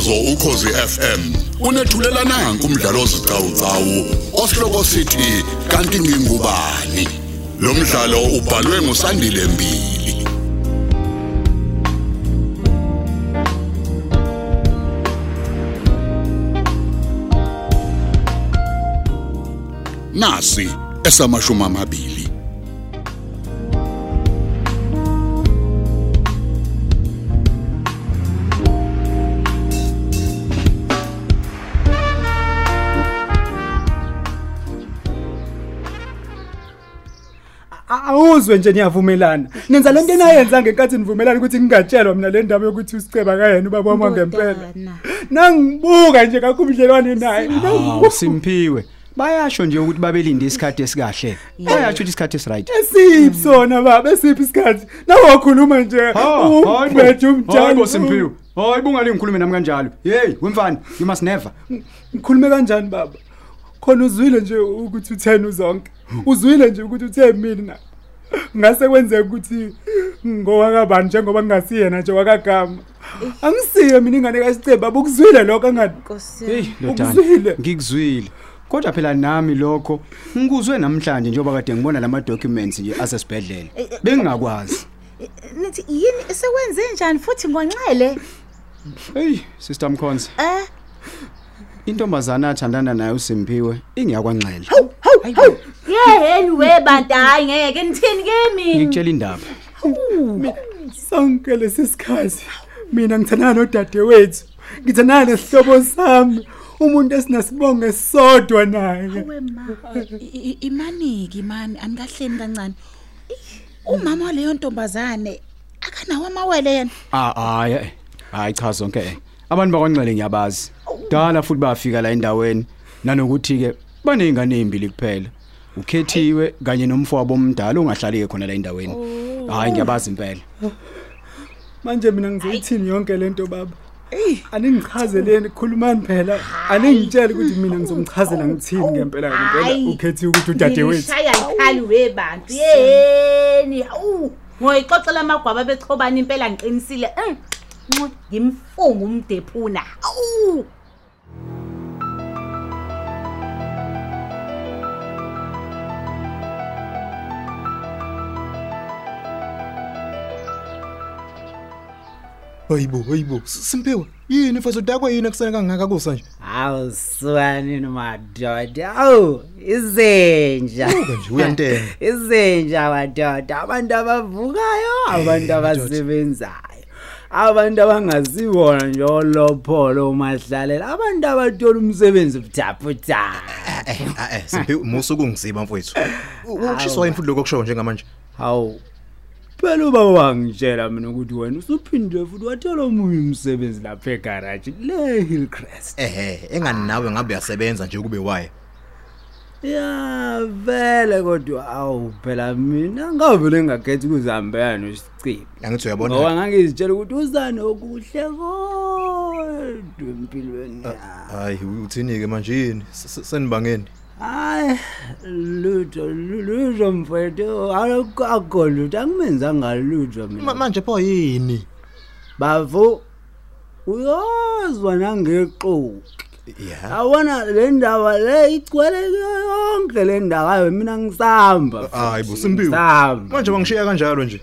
Umsakazo ukhozi FM unethulela nanku umdlalo ozicawucawu osihloko sithi kanti ngingubani? Lo mdlalo ubhalwe ngusandile mbili. Nasi esamashumi amabili. Awuzwe nje niyavumelana nenza lento enayenza ngenkathi nivumelana ukuthi ngingatshelwa mina le ndaba yokuthi usiceba kayena ubaba wami ngempela Ndodana. nangibuka nje kakho ubudlelwane naye Hawu simphiwe. Bayasho nje ukuthi babelinde isikhathi esikahle. Bayasho ukuthi isikhathi esiright. esiphi sona baba esiphi isikhathi nawe wakhuluma nje umphethe Hayibo umjalo simphiwe. Hayi bungali ngikhulume nami kanjalo. Hey, wemfana, you must never. ngikhulume kanjani baba khona uzwile nje ukuthi utheni uzonke uzwile nje ukuthi uthe mina ngase kwenzeka ukuthi ngowakabani njengoba ngingasiyena nje wakagama angisiye mina ingane kasiceba baba ukuzwile lokho angani Nkosi Hey, yami. lodana. Ukuzwile? Ngikuzwile. Kodwa phela nami lokho ngikuzwe namhlanje njengoba kade ngibona lama documents nje asesibhedlela. Bengingakwazi. Nithi yini esekwenze njani futhi ngonxele? Hey, sister Mkhonza, Eh? Intombazana athandana naye uSimphiwe ingiyakwanxele. Yeheni we bantu hayi ngeke nithini kimi? Ngikutshela indaba. sonke lesisikhathi mina ngithandana nodadewethu ngithandana nesihlobo sami umuntu esinasibongo esodwa naye I- i- imaniki mani anikahleni kancane umama waleyo ntombazane akanawo amawele yena Ah hayi. Hayi cha zonke. eh. Abantu bakwanxele ngiyabazi. Dala futhi bayafika la endaweni nanokuthi ke banezingane ezimbili kuphela. Ukhethiwe kanye nomfowabo omdala ongahlali khona la endaweni. Hayi ngiyabazi impela. manje mina ngizoyithini yonke lento baba aningichazeleni khulumani phela aningitshele ukuthi mina ngizomchazela ngithini ngempela ngempela Hayi. ukhethiwe ukuthi udadewethu Ngishaya ikhali we bantu. Yeheni. Awu. Ngoyixoxela amagwaba bechobana impela ngiqinisile. Eh, ncu, Ngimfunga umdephuna. Awu. Hayibo hayibo simpiwe yini mfethu udakwa yini ekuseni kangaka kusa nje Awu siwanini madoda. Awu izenja. uke nje uyantenga Izenja madoda abantu abavukayo, abantu abasebenzayo. Abantu abangaziwona nje olopholo umahlalela, abantu abathola umsebenzi buthaputha. eh eh simpiwe musu kungiziba mfethu ushiswa yini futhi lokho kusho njengamanje Hawu. Phela ubaba wangitshela mina ukuthi wena usuphinde futhi wathola omunye umsebenzi lapha egarage le Hillcrest. ehe engani nawe ngabe uyasebenza nje kube waye Ya vele kodwa awu phela mina ngavele ngakhetha ukuzihambela nosicibi. angithi Ngoba uyabona ngangizitshela ukuthi uzane okuhle kodwa empilweni. hayi uthini ke manje yini S- s- senibangeni Hayi lutho lutho mfethu akakho lutho angimenzanga lutho Ma- mina. manje pho yini Bavu uyozwa nangeqoki. ya Awona le ndaba le igcwele yonke le ndaba mina ngisamba. hayi bo simpiwe Samba. manje bangishiya kanjalo nje?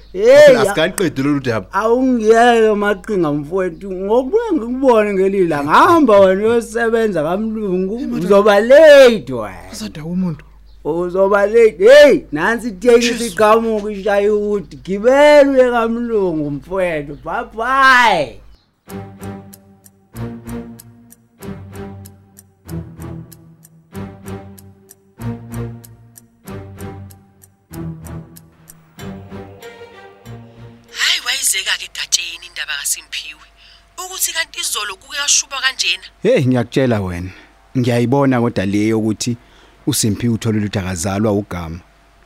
Asikaqedi lolu daba. Awungiyeke maqhinga mfowethu. Ngokubuye ngikubone ngelila ngihamba wena uyosebenza kamlungu. Uzoba late wena. Sadawa umuntu. Uzoba late. Hey nansi itekisi iqhamuka ishaye ukuthi gibela uye kamlungu mfowethu. Bye bye indaba kaSimphiwe ukuthi kanti izolo kuke yashuba kanjena Hey ngiyakutshela wena. Ngiyayibona kodwa leyo ukuthi uSimphiwe uthola ukuthi akazalwa ugama.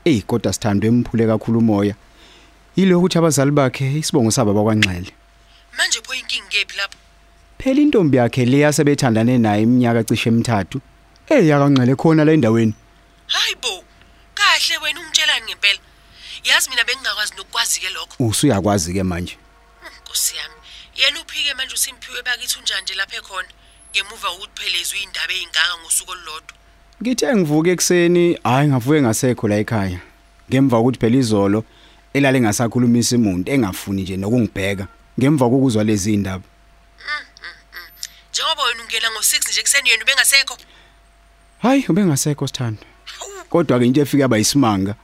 Ey kodwa sithandwe emphule kakhulu umoya. Yilo ukuthi abazali bakhe isibongo sabo bakwanxele. manje pho inkingi kephi lapho Phela intombi yakhe leya sebethandane naye iminyaka cishe emithathu. Eh yakanxele khona la endaweni. hayi bo kahle wena ungitshelani ngempela yazi mina bengingakwazi nokukwazi ke lokho Usuyakwazi ke manje. Nkosi yami. Yena uphike manje uSimphiwe bakithi unjani lapha ekhona? Ngemuva kokuthi phelezwe indaba ezingaka ngosuku olulodwa. Ngithe ngivuke ekseni hayi ngavuke ngasekho la ekhaya. Ngemva kokuthi phela izolo elale ngasakhulumisa umuntu engafuni nje nokungibheka ngemva kokuzwa lezi indaba njengoba wena ungena ngo6 nje kuseni yena ubengasekho? Hayi ubengasekho sithando. Kodwa ke into efika abayisimanga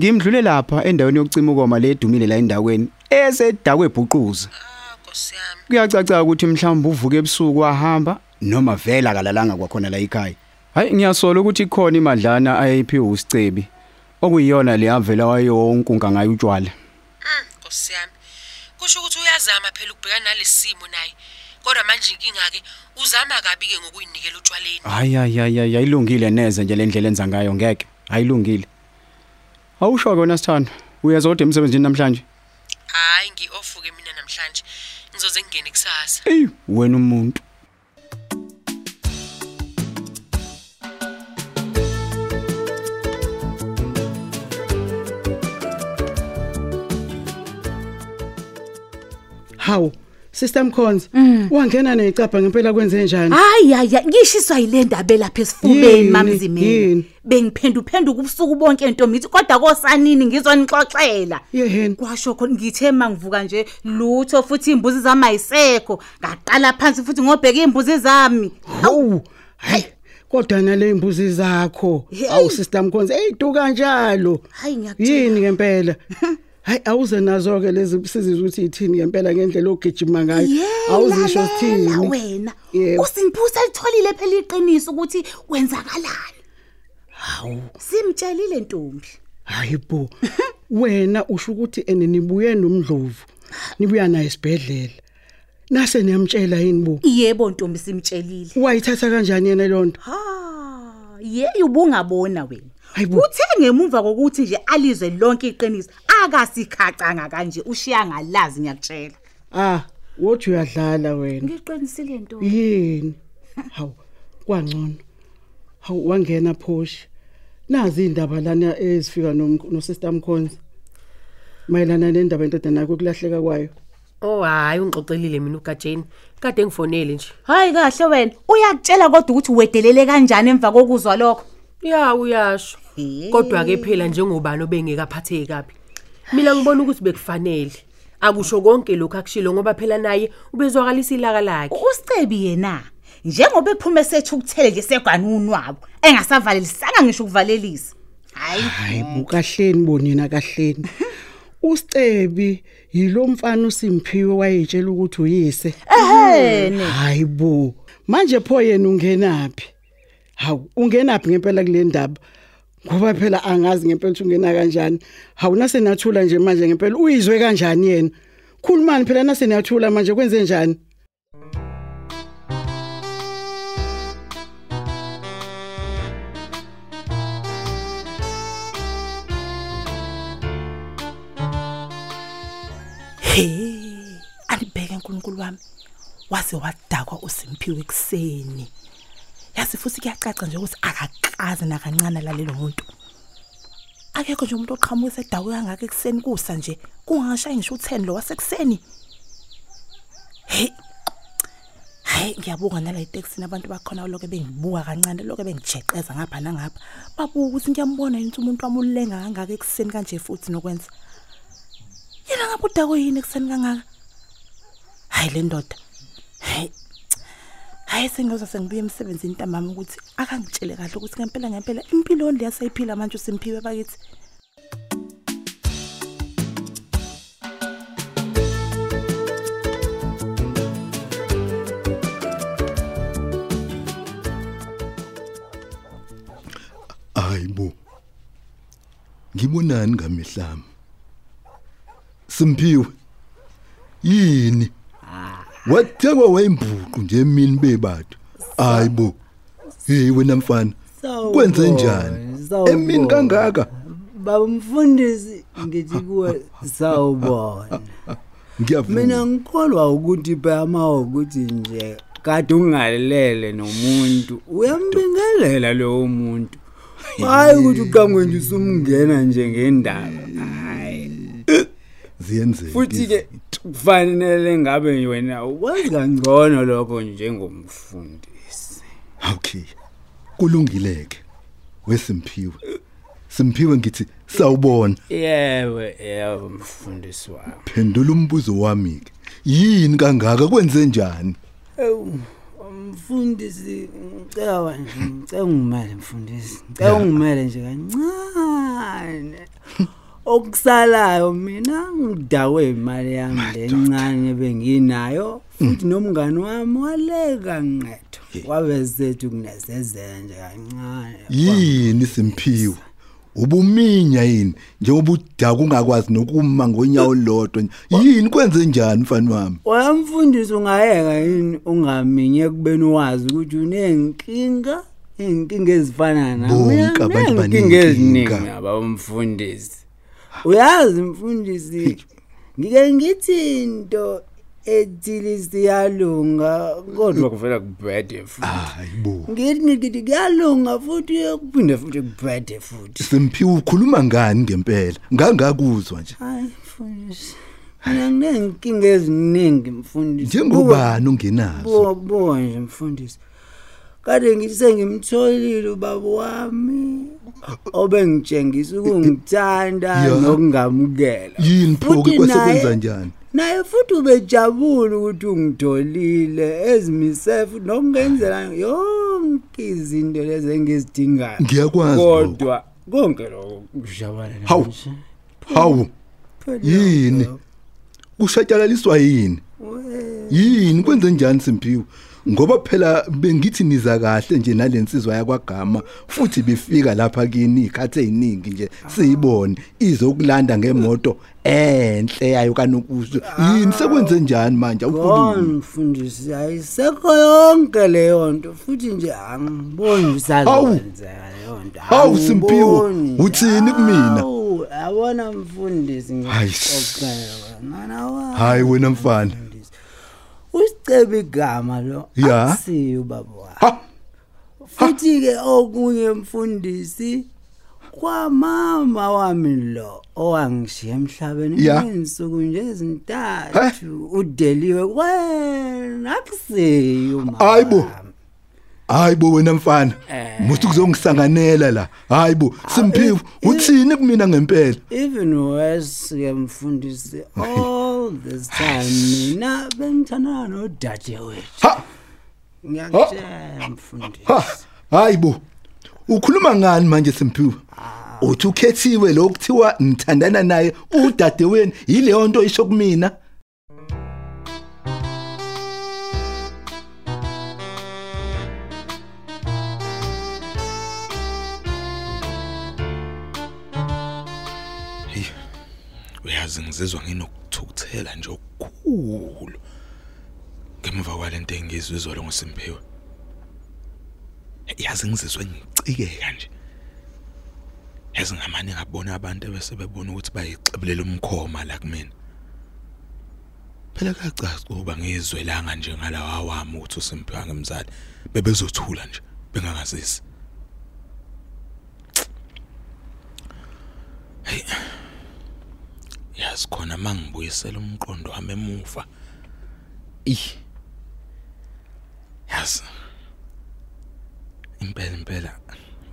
ngimdlule lapha endaweni yokucima ukoma le edumile la endaweni esedakwe ebhuquza ah kuyacaca ukuthi mhlawumbe uvuke ebusuku wahamba noma vela kalalanga kwakhona la ekhaya hayi ngiyasola ukuthi khona imadlana ayiphiwe usicebi okuyiyona le avela wayonkunka ngayo utshwala Mm, nkosi yami kusho ukuthi uyazama phela ukubhekana nalesimo naye kodwa manje inkinga ke uzama kabi ke ngokuyinikela utshwaleni hayi hayi hayi, ayilungile neze nje le ndlela enza ngayo ngeke ayilungile awusho kona sithando. Uyazodwa emsebenzini namhlanje. Hayi ngi-off-ke mina namhlanje. Ngizoze ngingene kusasa. Eyi wena umuntu. Hawu, Sister Mkhonzi, wangena necapha ngempela kwenze njani? hayi hayi ngishiswa yile ndaba lapha esifubeni mamzimeni bengiphenduphenduka ubusuku bonke ntombithi kodwa kosanini ngizonixoxela kwasho khona ngithe mangivuka nje lutho futhi imbuzi zami ayisekho ngaqala phansi futhi ngobheka imbuzi zami Hawu, hayi. Kodwa nale imbuzi zakho. Awu Sister Mkhonzi, eyidu kanjalo. Hayi, ngiyakutshela. Yini ngempela? Hayi awuze nazo ke lezi sizizwe ukuthi ithini ngempela ngendlela ogijima ngayo. Awuzisho Yelalala sithini? wena Yebo. usingiphusa litholile phela iqiniso ukuthi kwenzakalani hawu simtshelile ntombi Hayi bo. Wena usho ukuthi ene nibuye nomdlovu. Nibuya naye esibhedlela. Nase niyamtshela yini bo? yebo ntombi simtshelile Wayithatha kanjani yena lonto? ha yeyi ubungabona wena Hayi bo. uthe ngemuva kokuthi nje alizwe lonke iqiniso akasikhacanga kanje ushiya ngalazi ngiyakutshela Ah, wothi uyadlala wena. ngiqinisile ntombi Yini? Hawu, kwangcono. Hawu wangena phosha. Nazi indaba lana ezifika no no Sister Mkhonzi. Mayelana nendaba entodana yakho kulahleka kwayo. Oh hayi ungixoxelile mina uGajeni. Kade ngifonele nje. hayi kahle wena uyakutshela kodwa ukuthi wedelele kanjani emva kokuzwa lokho Ya uyasho. Kodwa ke phela njengobani obengekaphatheki kabi. Mina ngibona ukuthi bekufanele. Akusho konke lokho akushilo ngoba phela naye ubezwakalisa ilaka lakhe. usicebi yena njengoba ephuma sethu ukuthele nje segwanuni wabo engasavalelisanga ngisho ukuvalelisa hayi Hayi bukahleni bonina kahleni. Usicebi yilo mfana uSimphiwe wayetshela ukuthi uyise. ehene Hayi bo. Manje pho yena ungenapi? Hawu, ungenapi ngempela kule ndaba? Ngoba phela angazi ngempela ukuthi ungena kanjani. Hawu nase nathula nje manje ngempela uyizwe kanjani yena? Khulumani phela nase niyathula manje kwenze njani? He, alibheke uNkulunkulu wami. Waze wadakwa uSimphiwe ekseni. Yazi futhi kuyacaca nje ukuthi akaqazi nakancane lalelo muntu. Akekho nje umuntu oqhamuka edawu kangaka ekseni kusa nje. Kungashayi ngisho u10 lo wasekuseni. Hey. Hayi ngiyabonga nala itaxi nabantu bakhona lokho bengibuka kancane lokho bengijeqeza ngapha nangapha. Babuka ukuthi ngiyambona ukuthi umuntu wamulenga kangaka ekseni kanje futhi nokwenza. yena ngabe udako yini ekuseni kangaka hayi le ndoda hayi hayi sengiyoza sengibuye emsebenzini ntambama ukuthi akangitshele kahle ukuthi ngempela ngempela impilo le yaseyiphila manje uSimphiwe bakithi Hayibo. Ngibonani ngamehlami? Simphiwe. Yini? Wathekwa wayimbuqu nje emini bebathu. Hayibo. Hey wena mfana. Kwenze njani? Emini kangaka? Bamfundisi ngithi kuwe sawubona. Ngiyavuma. Mina ngikholwa ukuthi phama ukuthi nje kade ungalele nomuntu uyambingelela lo muntu. Hayi ukuthi uqangwe nje usumngena nje ngendaba. Hayi. ziyenzeke futhi ke kufanele ngabe wena ukwazi kangcono lokho njengomfundisi. Okay. Kulungileke. Wesimphiwe simphiwe ngithi sawubona. Yewe yebo mfundisi wami. Phendula umbuzo wami ke. Yini kangaka? Kwenze njani? Ewu mfundisi ngicela nje ngicela ungimele mfundisi. Ngicela ungimele nje kancane. okusalayo mina ngidakwe imali yami lencane benginayo futhi nomngani wami waleka nqetho wabezethu kunezezela nje kancane. Yini simphiwe? Ubuminya yini? Njengoba udaka ungakwazi nokuma ngonyawo lodwa yini? Kwenze njani mfana wami? Wayamfundisi ungayeka yini ungaminye kubeni wazi ukuthi unenkinga inkinga ezifana na Bonke Mina abantu nginenkinga banenkinga. eziningi aba umfundisi uyazi mfundisi ngike ngithi into ethile siyalunga kodwa kuvela kubhede futhi. Hayibo. Ngithi ngithi kuyalunga futhi kuphinde futhi kubhede futhi. Simphiwe ukhuluma ngani ngempela? Ngangakuzwa nje. Hayi mfundisi mina nginenkinga eziningi mfundisi. Njengobani ungenazo? Bo bo nje mfundisi. Kade ngithi sengimtholile ubaba wami. Obengitshengisa ukungithanda Ya. nokungamukela. yini pho Futhi kwese naye- kwenza njani Naye futhi ubejabula ukuthi ungitholile ezimise futhi nokungenzela yonke izinto lezi engizidingayo. Ngiyakwazi lokho. Kodwa konke lokho kujabula Hawu. hawu yini kushatyalaliswa yini yini kwenze njani simphiwe ngoba phela bengithi niza kahle nje nalensizwa yakwagama futhi befika lapha kini ikhathe eziningi nje siyibone izokulanda ngemoto enhle yayo kanokuso yini? Sekwenze njani manje awukhulumi mfundisi ayisekho yonke leyo nto futhi nje angiboni isazokwenzeka leyo nto. Hawu, Simpiwe, Angiboni. uthini kumina? Hawu, yabona mfundisi wa hayi wena mfana. Usicebe igama lo Ya. asiyo baba wami futhi ke okunye mfundisi kwamama wami lo owangishiya emhlabeni Ya. insuku nje ezintathu udeliwe wena akusiyo mama hayibo hayibo wena mfana. Muthi kuzongisanganela la. Hayibo simphiwe uthini kumina ngempela? Even worse ke mfundisi all this time mina bengithandana nodade wethu. Ngiyakutshela mfundisi. Ha! Hayibo ukhuluma ngani manje simphiwe? Uthi ukhethiwe lo kuthiwa ngithandana naye udade wenu yileyo nto isho kumina? Uyazi ngizizwa nginokuthukuthela nje okukhulu ngemva kwalento engizwe izolo ngosimpiwe yazi ngizizwe ngicikeka nje. Yazi ngamane ngabona abantu bese bebona ukuthi bayixebelela umkhoma la kumina. Phela kacaca ukuba ngizwelanga nje ngalawa wami ukuthi usimpiwe ngemzali bebezothula nje bengangazisi hey yazi khona mangibuyisela umqondo wami emuva. I yazi impela impela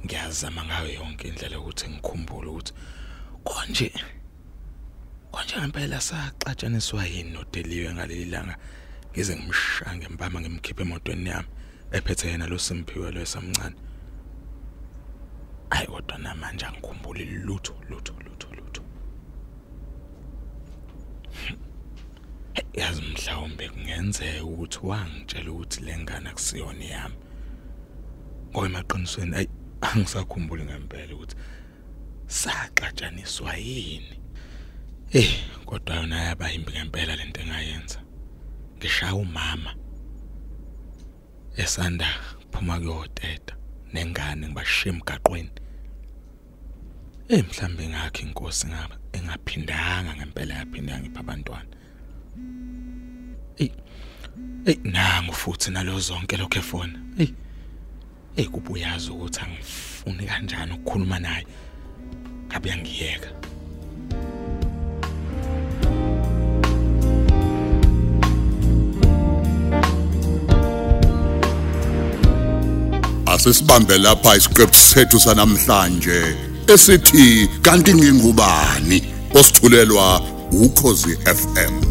ngiyazama ngayo yonke indlela ukuthi ngikhumbule ukuthi konje konje ngempela saxatshaniswa yini nodeliwe ngaleli langa. Ngize ngimshange mpama ngimkhiphe emotweni yami ephethe yena lo simphiwe lo esamncane. Ayi kodwa namanje angikhumbuli lutho lutho lutho lutho. Yazi mhlawumbe kungenzeka ukuthi wangitshela ukuthi lengane akusiyona yami. Ngoba emaqinisweni ayi angisakhumbuli ngempela ukuthi saxatshaniswa yini. Eh kodwa yona yaba yimbi ngempela lento engayenza. Ngishaya umama esanda kuphuma kuyoteta nengane ngibashiya emgaqweni. Eh mhlambe ngakho inkosi ngaba engaphindanga ngempela yaphindanga ipha abantwana. Ey. Ey nangu futhi nalo zonke lokho efona. Ey. Ey kubuyazi ukuthi angifuni kanjani ukukhuluma naye. Ngabe yangiyeka. Asisibambe lapha isiqephu sethu sanamhlanje. Esithi kanti ngingubani osithulelwa ukhozi FM